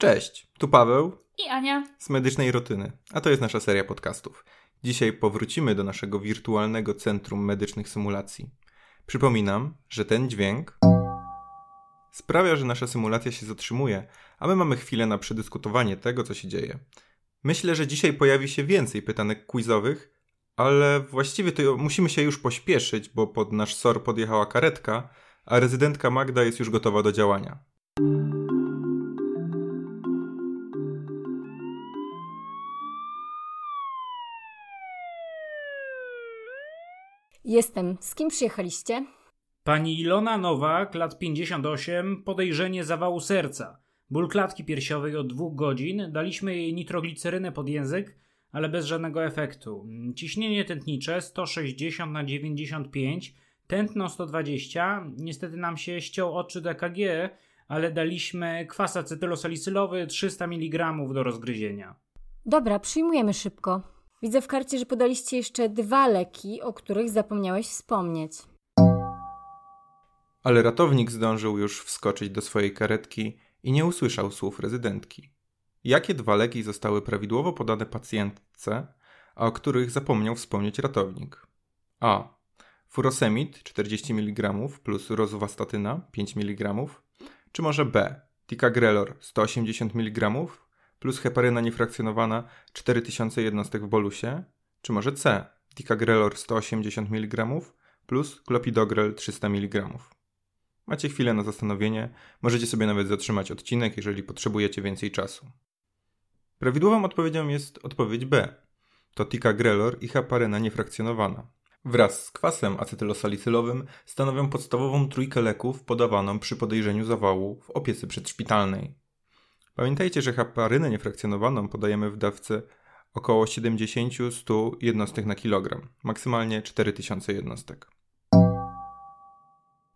Cześć, tu Paweł i Ania z Medycznej Rotyny, a to jest nasza seria podcastów. Dzisiaj powrócimy do naszego wirtualnego Centrum Medycznych Symulacji. Przypominam, że ten dźwięk sprawia, że nasza symulacja się zatrzymuje, a my mamy chwilę na przedyskutowanie tego, co się dzieje. Myślę, że dzisiaj pojawi się więcej pytanek quizowych, ale właściwie to musimy się już pośpieszyć, bo pod nasz SOR podjechała karetka, a rezydentka Magda jest już gotowa do działania. Jestem. Z kim przyjechaliście? Pani Ilona Nowak, lat 58, podejrzenie zawału serca. Ból klatki piersiowej od dwóch godzin. Daliśmy jej nitroglicerynę pod język, ale bez żadnego efektu. Ciśnienie tętnicze 160 na 95, tętno 120. Niestety nam się ściął odczyt EKG, ale daliśmy kwas acetylosalicylowy 300 mg do rozgryzienia. Dobra, przyjmujemy szybko. Widzę w karcie, że podaliście jeszcze dwa leki, o których zapomniałeś wspomnieć. Ale ratownik zdążył już wskoczyć do swojej karetki i nie usłyszał słów rezydentki. Jakie dwa leki zostały prawidłowo podane pacjentce, a o których zapomniał wspomnieć ratownik? A. Furosemid 40 mg plus rozuwastatyna 5 mg, czy może B. Ticagrelor 180 mg plus heparyna niefrakcjonowana 4000 jednostek w bolusie, czy może C. Ticagrelor 180 mg plus clopidogrel 300 mg. Macie chwilę na zastanowienie, możecie sobie nawet zatrzymać odcinek, jeżeli potrzebujecie więcej czasu. Prawidłową odpowiedzią jest odpowiedź B. To ticagrelor i heparyna niefrakcjonowana. Wraz z kwasem acetylosalicylowym stanowią podstawową trójkę leków podawaną przy podejrzeniu zawału w opiece przedszpitalnej. Pamiętajcie, że heparynę niefrakcjonowaną podajemy w dawce około 70-100 jednostek na kilogram, maksymalnie 4000 jednostek.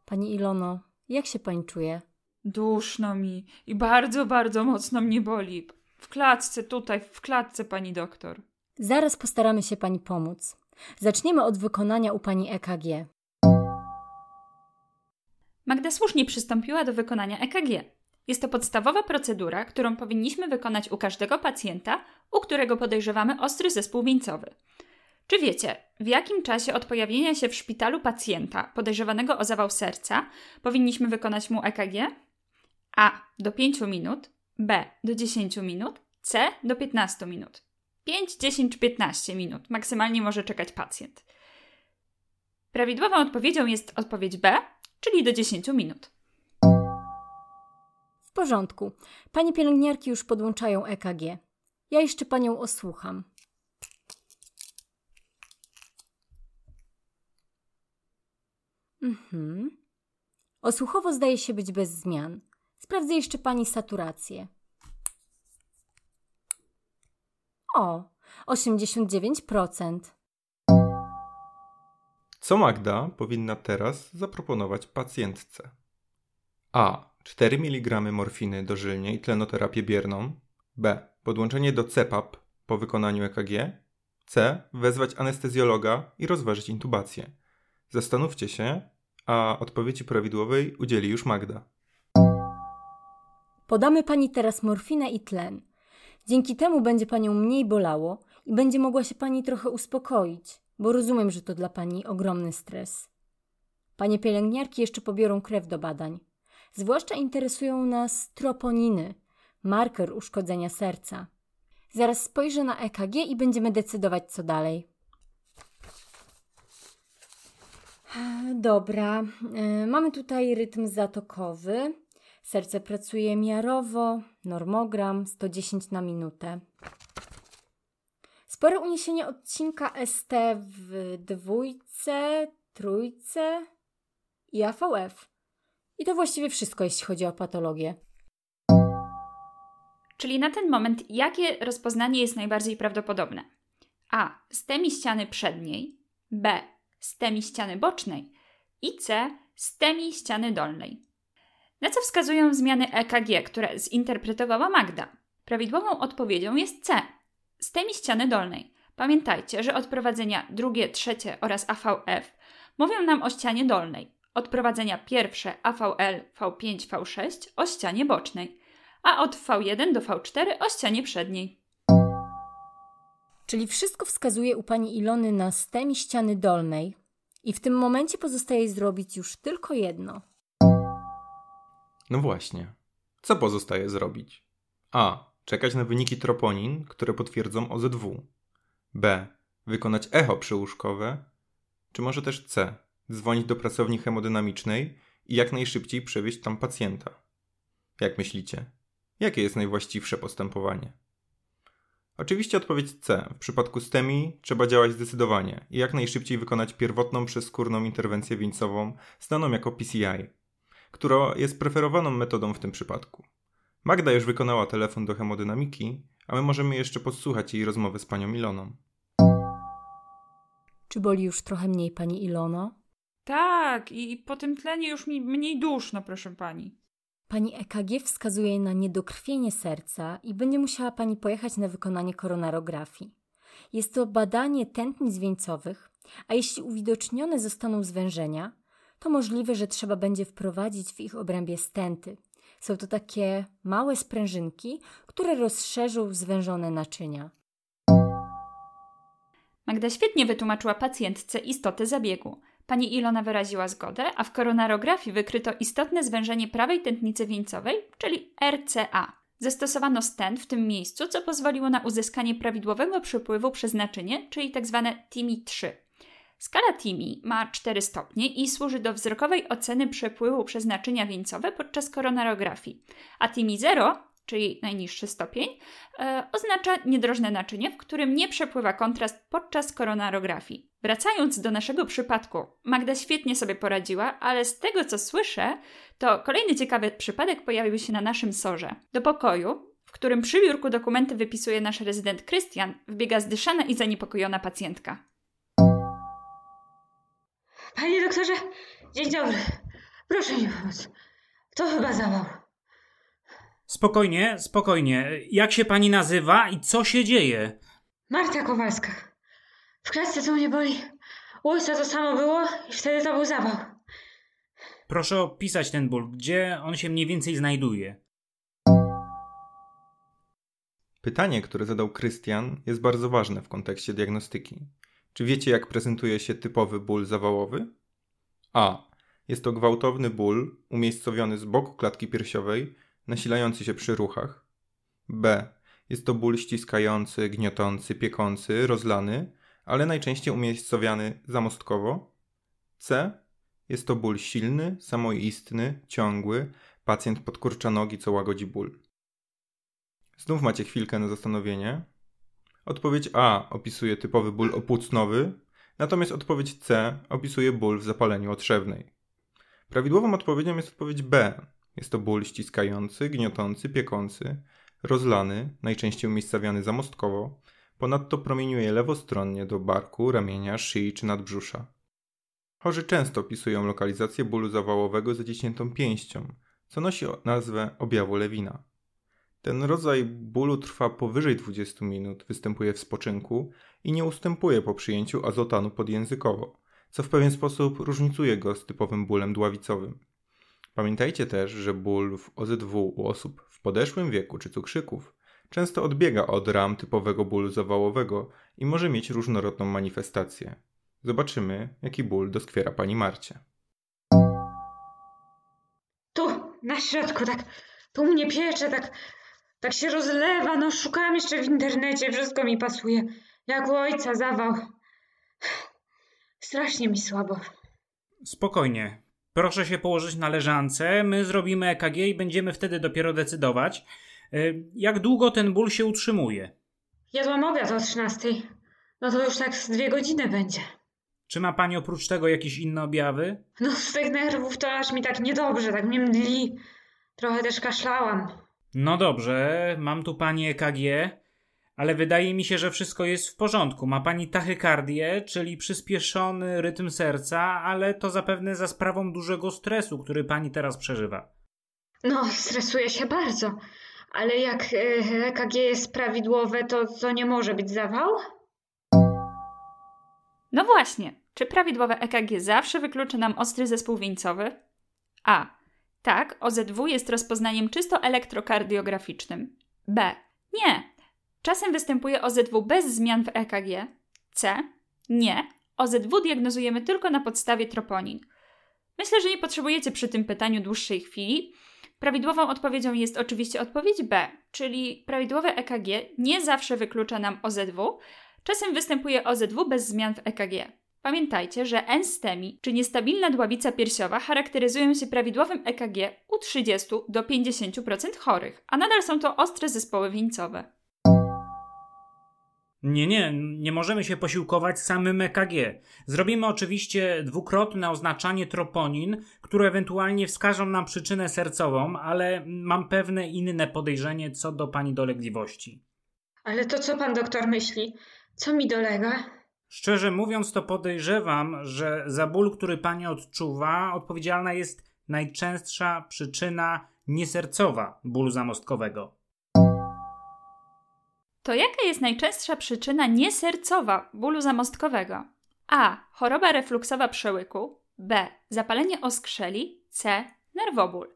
Pani Ilono, jak się pani czuje? Duszno mi i bardzo, bardzo mocno mnie boli. W klatce, tutaj, w klatce, pani doktor. Zaraz postaramy się pani pomóc. Zaczniemy od wykonania u pani EKG. Magda słusznie przystąpiła do wykonania EKG. Jest to podstawowa procedura, którą powinniśmy wykonać u każdego pacjenta, u którego podejrzewamy ostry zespół wieńcowy. Czy wiecie, w jakim czasie od pojawienia się w szpitalu pacjenta podejrzewanego o zawał serca powinniśmy wykonać mu EKG? A. Do 5 minut, B. Do 10 minut, C. Do 15 minut. 5, 10 15 minut maksymalnie może czekać pacjent. Prawidłową odpowiedzią jest odpowiedź B, czyli do 10 minut. Porządku. Panie pielęgniarki już podłączają EKG. Ja jeszcze panią osłucham. Mhm. Osłuchowo zdaje się być bez zmian. Sprawdzę jeszcze pani saturację. O, 89%. Co Magda powinna teraz zaproponować pacjentce? A. 4 mg morfiny dożylnie i tlenoterapię bierną. B. Podłączenie do CPAP po wykonaniu EKG. C. Wezwać anestezjologa i rozważyć intubację. Zastanówcie się, a odpowiedzi prawidłowej udzieli już Magda. Podamy pani teraz morfinę i tlen. Dzięki temu będzie panią mniej bolało i będzie mogła się pani trochę uspokoić, bo rozumiem, że to dla pani ogromny stres. Panie pielęgniarki jeszcze pobiorą krew do badań. Zwłaszcza interesują nas troponiny, marker uszkodzenia serca. Zaraz spojrzę na EKG i będziemy decydować, co dalej. Dobra, e, mamy tutaj rytm zatokowy. Serce pracuje miarowo, normogram 110 na minutę. Spore uniesienie odcinka ST w dwójce, trójce i AVF. I to właściwie wszystko, jeśli chodzi o patologię. Czyli na ten moment, jakie rozpoznanie jest najbardziej prawdopodobne? A. Stemi ściany przedniej, B. Stemi ściany bocznej i C. Stemi ściany dolnej. Na co wskazują zmiany EKG, które zinterpretowała Magda? Prawidłową odpowiedzią jest C. Stemi ściany dolnej. Pamiętajcie, że odprowadzenia drugie, trzecie oraz AVF mówią nam o ścianie dolnej, odprowadzenia pierwsze AVL, V5, V6 o ścianie bocznej, a od V1 do V4 o ścianie przedniej. Czyli wszystko wskazuje u pani Ilony na stem ściany dolnej i w tym momencie pozostaje zrobić już tylko jedno. No właśnie. Co pozostaje zrobić? A. Czekać na wyniki troponin, które potwierdzą OZW. B. Wykonać echo przyłóżkowe. Czy może też C. Dzwonić do pracowni hemodynamicznej i jak najszybciej przewieźć tam pacjenta. Jak myślicie? Jakie jest najwłaściwsze postępowanie? Oczywiście odpowiedź C. W przypadku STEMI trzeba działać zdecydowanie i jak najszybciej wykonać pierwotną przeskórną interwencję wieńcową, znaną jako PCI, która jest preferowaną metodą w tym przypadku. Magda już wykonała telefon do hemodynamiki, a my możemy jeszcze podsłuchać jej rozmowę z panią Iloną. Czy boli już trochę mniej pani Ilono? Tak, i po tym tlenie już mi mniej duszno, proszę pani. Pani EKG wskazuje na niedokrwienie serca i będzie musiała pani pojechać na wykonanie koronarografii. Jest to badanie tętnic wieńcowych, a jeśli uwidocznione zostaną zwężenia, to możliwe, że trzeba będzie wprowadzić w ich obrębie stenty. Są to takie małe sprężynki, które rozszerzą zwężone naczynia. Magda świetnie wytłumaczyła pacjentce istotę zabiegu. Pani Ilona wyraziła zgodę, a w koronarografii wykryto istotne zwężenie prawej tętnicy wieńcowej, czyli RCA. Zastosowano stent w tym miejscu, co pozwoliło na uzyskanie prawidłowego przepływu przez naczynie, czyli tzw. TIMI-3. Skala TIMI ma 4 stopnie i służy do wzrokowej oceny przepływu przez naczynia wieńcowe podczas koronarografii, a TIMI 0 czyli najniższy stopień, e, oznacza niedrożne naczynie, w którym nie przepływa kontrast podczas koronarografii. Wracając do naszego przypadku, Magda świetnie sobie poradziła, ale z tego co słyszę, to kolejny ciekawy przypadek pojawił się na naszym sorze. Do pokoju, w którym przy biurku dokumenty wypisuje nasz rezydent Krystian, wbiega zdyszana i zaniepokojona pacjentka. Panie doktorze, dzień dobry. Proszę mi pomóc. To chyba zawał. Spokojnie, spokojnie. Jak się pani nazywa i co się dzieje? Marta Kowalska. W klatce co mnie boli. Łysa to samo było i wtedy to był zawał. Proszę opisać ten ból. Gdzie on się mniej więcej znajduje? Pytanie, które zadał Krystian, jest bardzo ważne w kontekście diagnostyki. Czy wiecie, jak prezentuje się typowy ból zawałowy? A. Jest to gwałtowny ból umiejscowiony z boku klatki piersiowej, nasilający się przy ruchach. B. Jest to ból ściskający, gniotący, piekący, rozlany, ale najczęściej umiejscowiany zamostkowo. C. Jest to ból silny, samoistny, ciągły, pacjent podkurcza nogi, co łagodzi ból. Znów macie chwilkę na zastanowienie. Odpowiedź A opisuje typowy ból opłucnowy, natomiast odpowiedź C opisuje ból w zapaleniu otrzewnej. Prawidłową odpowiedzią jest odpowiedź B. Jest to ból ściskający, gniotący, piekący, rozlany, najczęściej umiejscowiany zamostkowo, ponadto promieniuje lewostronnie do barku, ramienia, szyi czy nadbrzusza. Chorzy często opisują lokalizację bólu zawałowego zaciśniętą pięścią, co nosi nazwę objawu Lewina. Ten rodzaj bólu trwa powyżej 20 minut, występuje w spoczynku i nie ustępuje po przyjęciu azotanu podjęzykowo, co w pewien sposób różnicuje go z typowym bólem dławicowym. Pamiętajcie też, że ból w OZW u osób w podeszłym wieku czy cukrzyków często odbiega od ram typowego bólu zawałowego i może mieć różnorodną manifestację. Zobaczymy, jaki ból doskwiera pani Marcie. Tu, na środku, tak. Tu mnie piecze, tak. Tak się rozlewa. No, szukałam jeszcze w internecie, wszystko mi pasuje. Jak u ojca zawał. Strasznie mi słabo. Spokojnie. Proszę się położyć na leżance, my zrobimy EKG i będziemy wtedy dopiero decydować, y, jak długo ten ból się utrzymuje. Jadłam obiad o 13. No to już tak z dwie godziny będzie. Czy ma pani oprócz tego jakieś inne objawy? No z tych nerwów to aż mi tak niedobrze, tak mnie mdli. Trochę też kaszlałam. No dobrze, mam tu pani EKG, ale wydaje mi się, że wszystko jest w porządku. Ma pani tachykardię, czyli przyspieszony rytm serca, ale to zapewne za sprawą dużego stresu, który pani teraz przeżywa. No, stresuję się bardzo. Ale jak EKG jest prawidłowe, to to nie może być zawał? No właśnie, czy prawidłowe EKG zawsze wyklucza nam ostry zespół wieńcowy? A. Tak, OZW jest rozpoznaniem czysto elektrokardiograficznym. B. Nie. Czasem występuje OZW bez zmian w EKG. C. Nie. OZW diagnozujemy tylko na podstawie troponin. Myślę, że nie potrzebujecie przy tym pytaniu dłuższej chwili. Prawidłową odpowiedzią jest oczywiście odpowiedź B, czyli prawidłowe EKG nie zawsze wyklucza nam OZW. Czasem występuje OZW bez zmian w EKG. Pamiętajcie, że enstemi, czy niestabilna dławica piersiowa, charakteryzują się prawidłowym EKG u 30 do 50% chorych, a nadal są to ostre zespoły wieńcowe. Nie, nie, nie możemy się posiłkować samym EKG. Zrobimy oczywiście dwukrotne oznaczanie troponin, które ewentualnie wskażą nam przyczynę sercową, ale mam pewne inne podejrzenie co do pani dolegliwości. Ale to co pan doktor myśli? Co mi dolega? Szczerze mówiąc, to podejrzewam, że za ból, który pani odczuwa, odpowiedzialna jest najczęstsza przyczyna niesercowa bólu zamostkowego. To jaka jest najczęstsza przyczyna niesercowa bólu zamostkowego? A. Choroba refluksowa przełyku. B. Zapalenie oskrzeli. C. Nerwoból.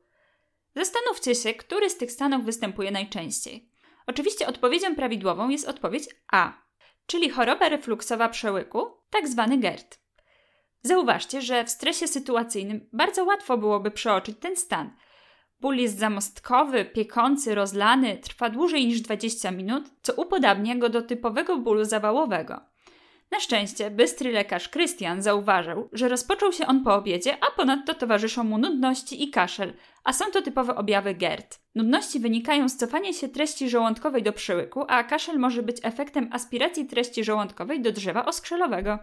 Zastanówcie się, który z tych stanów występuje najczęściej. Oczywiście odpowiedzią prawidłową jest odpowiedź A, czyli choroba refluksowa przełyku, tak zwany GERD. Zauważcie, że w stresie sytuacyjnym bardzo łatwo byłoby przeoczyć ten stan – Ból jest zamostkowy, piekący, rozlany, trwa dłużej niż 20 minut, co upodabnia go do typowego bólu zawałowego. Na szczęście bystry lekarz Krystian zauważył, że rozpoczął się on po obiedzie, a ponadto towarzyszą mu nudności i kaszel, a są to typowe objawy GERD. Nudności wynikają z cofania się treści żołądkowej do przyłyku, a kaszel może być efektem aspiracji treści żołądkowej do drzewa oskrzelowego.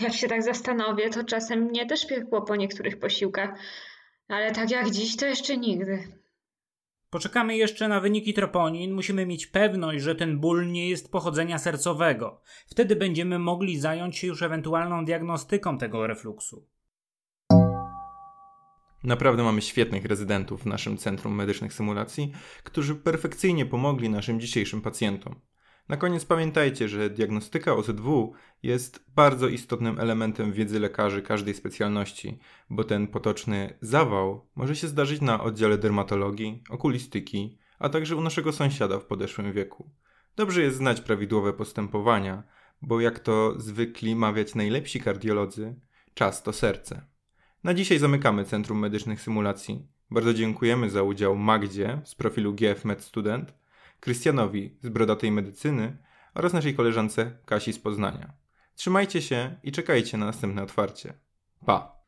Jak się tak zastanowię, to czasem mnie też piekło po niektórych posiłkach. Ale tak jak dziś, to jeszcze nigdy. Poczekamy jeszcze na wyniki troponin. Musimy mieć pewność, że ten ból nie jest pochodzenia sercowego. Wtedy będziemy mogli zająć się już ewentualną diagnostyką tego refluksu. Naprawdę mamy świetnych rezydentów w naszym Centrum Medycznych Symulacji, którzy perfekcyjnie pomogli naszym dzisiejszym pacjentom. Na koniec pamiętajcie, że diagnostyka OZW jest bardzo istotnym elementem wiedzy lekarzy każdej specjalności, bo ten potoczny zawał może się zdarzyć na oddziale dermatologii, okulistyki, a także u naszego sąsiada w podeszłym wieku. Dobrze jest znać prawidłowe postępowania, bo jak to zwykli mawiać najlepsi kardiolodzy, czas to serce. Na dzisiaj zamykamy Centrum Medycznych Symulacji. Bardzo dziękujemy za udział Magdzie z profilu GF Med Student Krystianowi z Brodatej Medycyny oraz naszej koleżance Kasi z Poznania. Trzymajcie się i czekajcie na następne otwarcie. Pa!